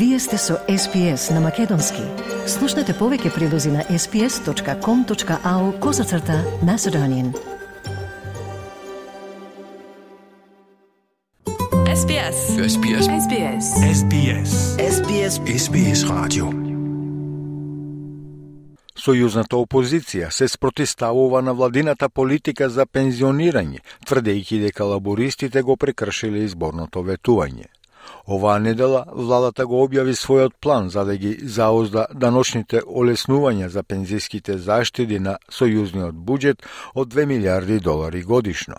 Вие сте со SPS на Македонски. Слушнете повеќе прилози на sps.com.au козацрта на Седонин. SBS. SBS. SBS. SBS. SBS SBS Radio. Сојузната опозиција се спротиставува на владината политика за пензионирање, тврдејќи дека лабористите го прекршиле изборното ветување. Оваа недела владата го објави својот план за да ги заозда даночните олеснувања за пензиските заштеди на сојузниот буџет од 2 милиарди долари годишно.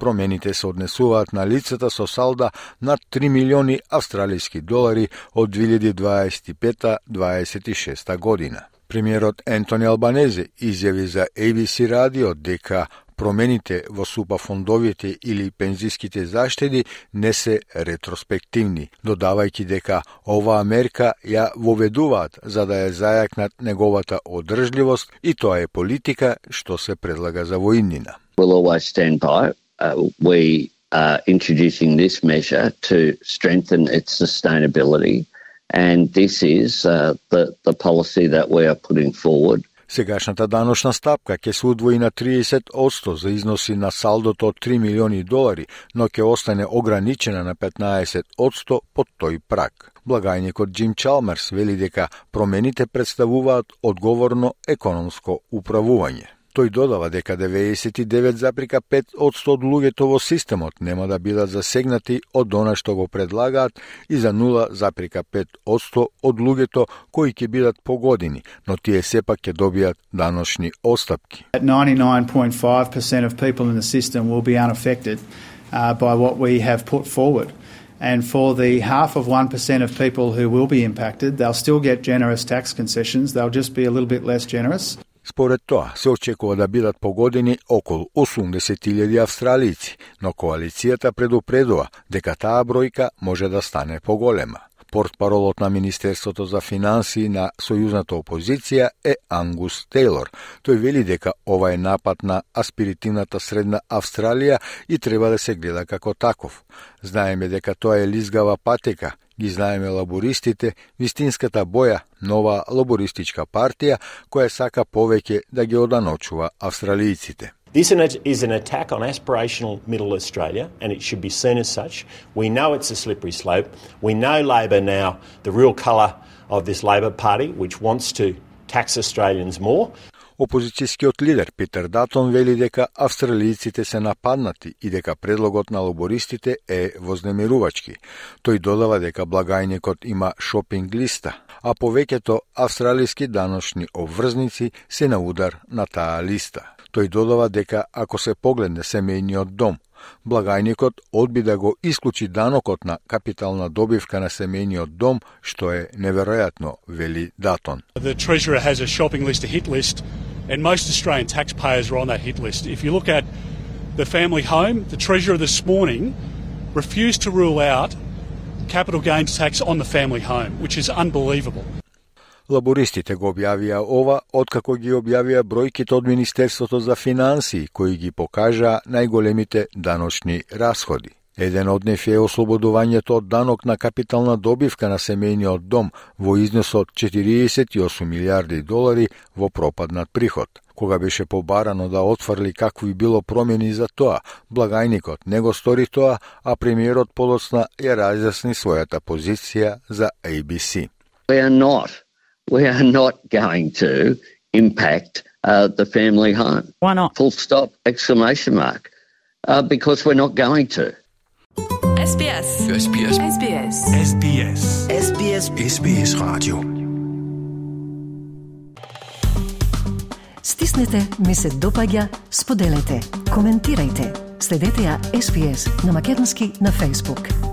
Промените се однесуваат на лицата со салда над 3 милиони австралиски долари од 2025-26 година. Премиерот Ентони Албанезе изјави за ABC радио дека промените во супа фондовите или пензиските заштеди не се ретроспективни, додавајќи дека оваа мерка ја воведуваат за да ја зајакнат неговата одржливост и тоа е политика што се предлага за војнина. We'll always stand by. Uh, we are introducing this measure to strengthen its sustainability, and this is uh, the, the policy that we are putting forward. Сегашната даношна стапка ќе се удвои на 30% за износи на салдото од 3 милиони долари, но ќе остане ограничена на 15% под тој прак. Благајникот Джим Чалмерс вели дека промените представуваат одговорно економско управување. Тој додава дека 99,5 од 100 од луѓето во системот нема да бидат засегнати од она што го предлагаат и за 0,5 од луѓето кои ќе бидат погодени, но тие сепак ќе добијат даношни остапки. 99.5% of people in the system will be unaffected uh, by what we have put forward. And for the half of 1% of people who will be impacted, they'll still get generous tax concessions. They'll just be a little bit less generous. Според тоа, се очекува да бидат погодени околу 80.000 австралици, но коалицијата предупредува дека таа бројка може да стане поголема. Портпаролот на Министерството за финансии на сојузната опозиција е Ангус Тейлор. Тој вели дека ова е напад на аспиритивната средна Австралија и треба да се гледа како таков. Знаеме дека тоа е лизгава патека ги знаеме лабористите, вистинската боја, нова лабористичка партија која сака повеќе да ги оданочува австралијците. This is an attack on aspirational middle Australia, and it should be seen as such. We know it's a slippery slope. We know Labor now, the real colour of this Labor Party, which wants to tax Australians more. Опозицијскиот лидер Питер Датон вели дека австралијците се нападнати и дека предлогот на лобористите е вознемирувачки. Тој додава дека благајникот има шопинг листа, а повеќето австралијски даношни обврзници се на удар на таа листа. Тој додава дека ако се погледне семејниот дом, благајникот одби да го исклучи данокот на капитална добивка на семејниот дом, што е неверојатно, вели Датон. The Treasurer has a shopping list, a hit list, and most Australian taxpayers are on that hit list. If you look at the family home, the Treasurer this morning refused to rule out capital gains tax on the family home, which is unbelievable. Лабористите го објавија ова откако ги објавија бројките од Министерството за финансии, кои ги покажаа најголемите даночни расходи. Еден од нив е ослободувањето од данок на капитална добивка на семејниот дом во износ од 48 милиарди долари во пропаднат приход. Кога беше побарано да отфрли какви било промени за тоа, благајникот не го стори тоа, а премиерот полоцна ја разјасни својата позиција за ABC. We are not we are not going to impact uh, the family home. Why not? Full stop, exclamation mark. Uh, because we're not going to. SBS. SBS. SBS. SBS. SBS SBS Radio. Стиснете, ми се допаѓа, споделете, коментирајте. Следете ја SPS на Македонски на Facebook.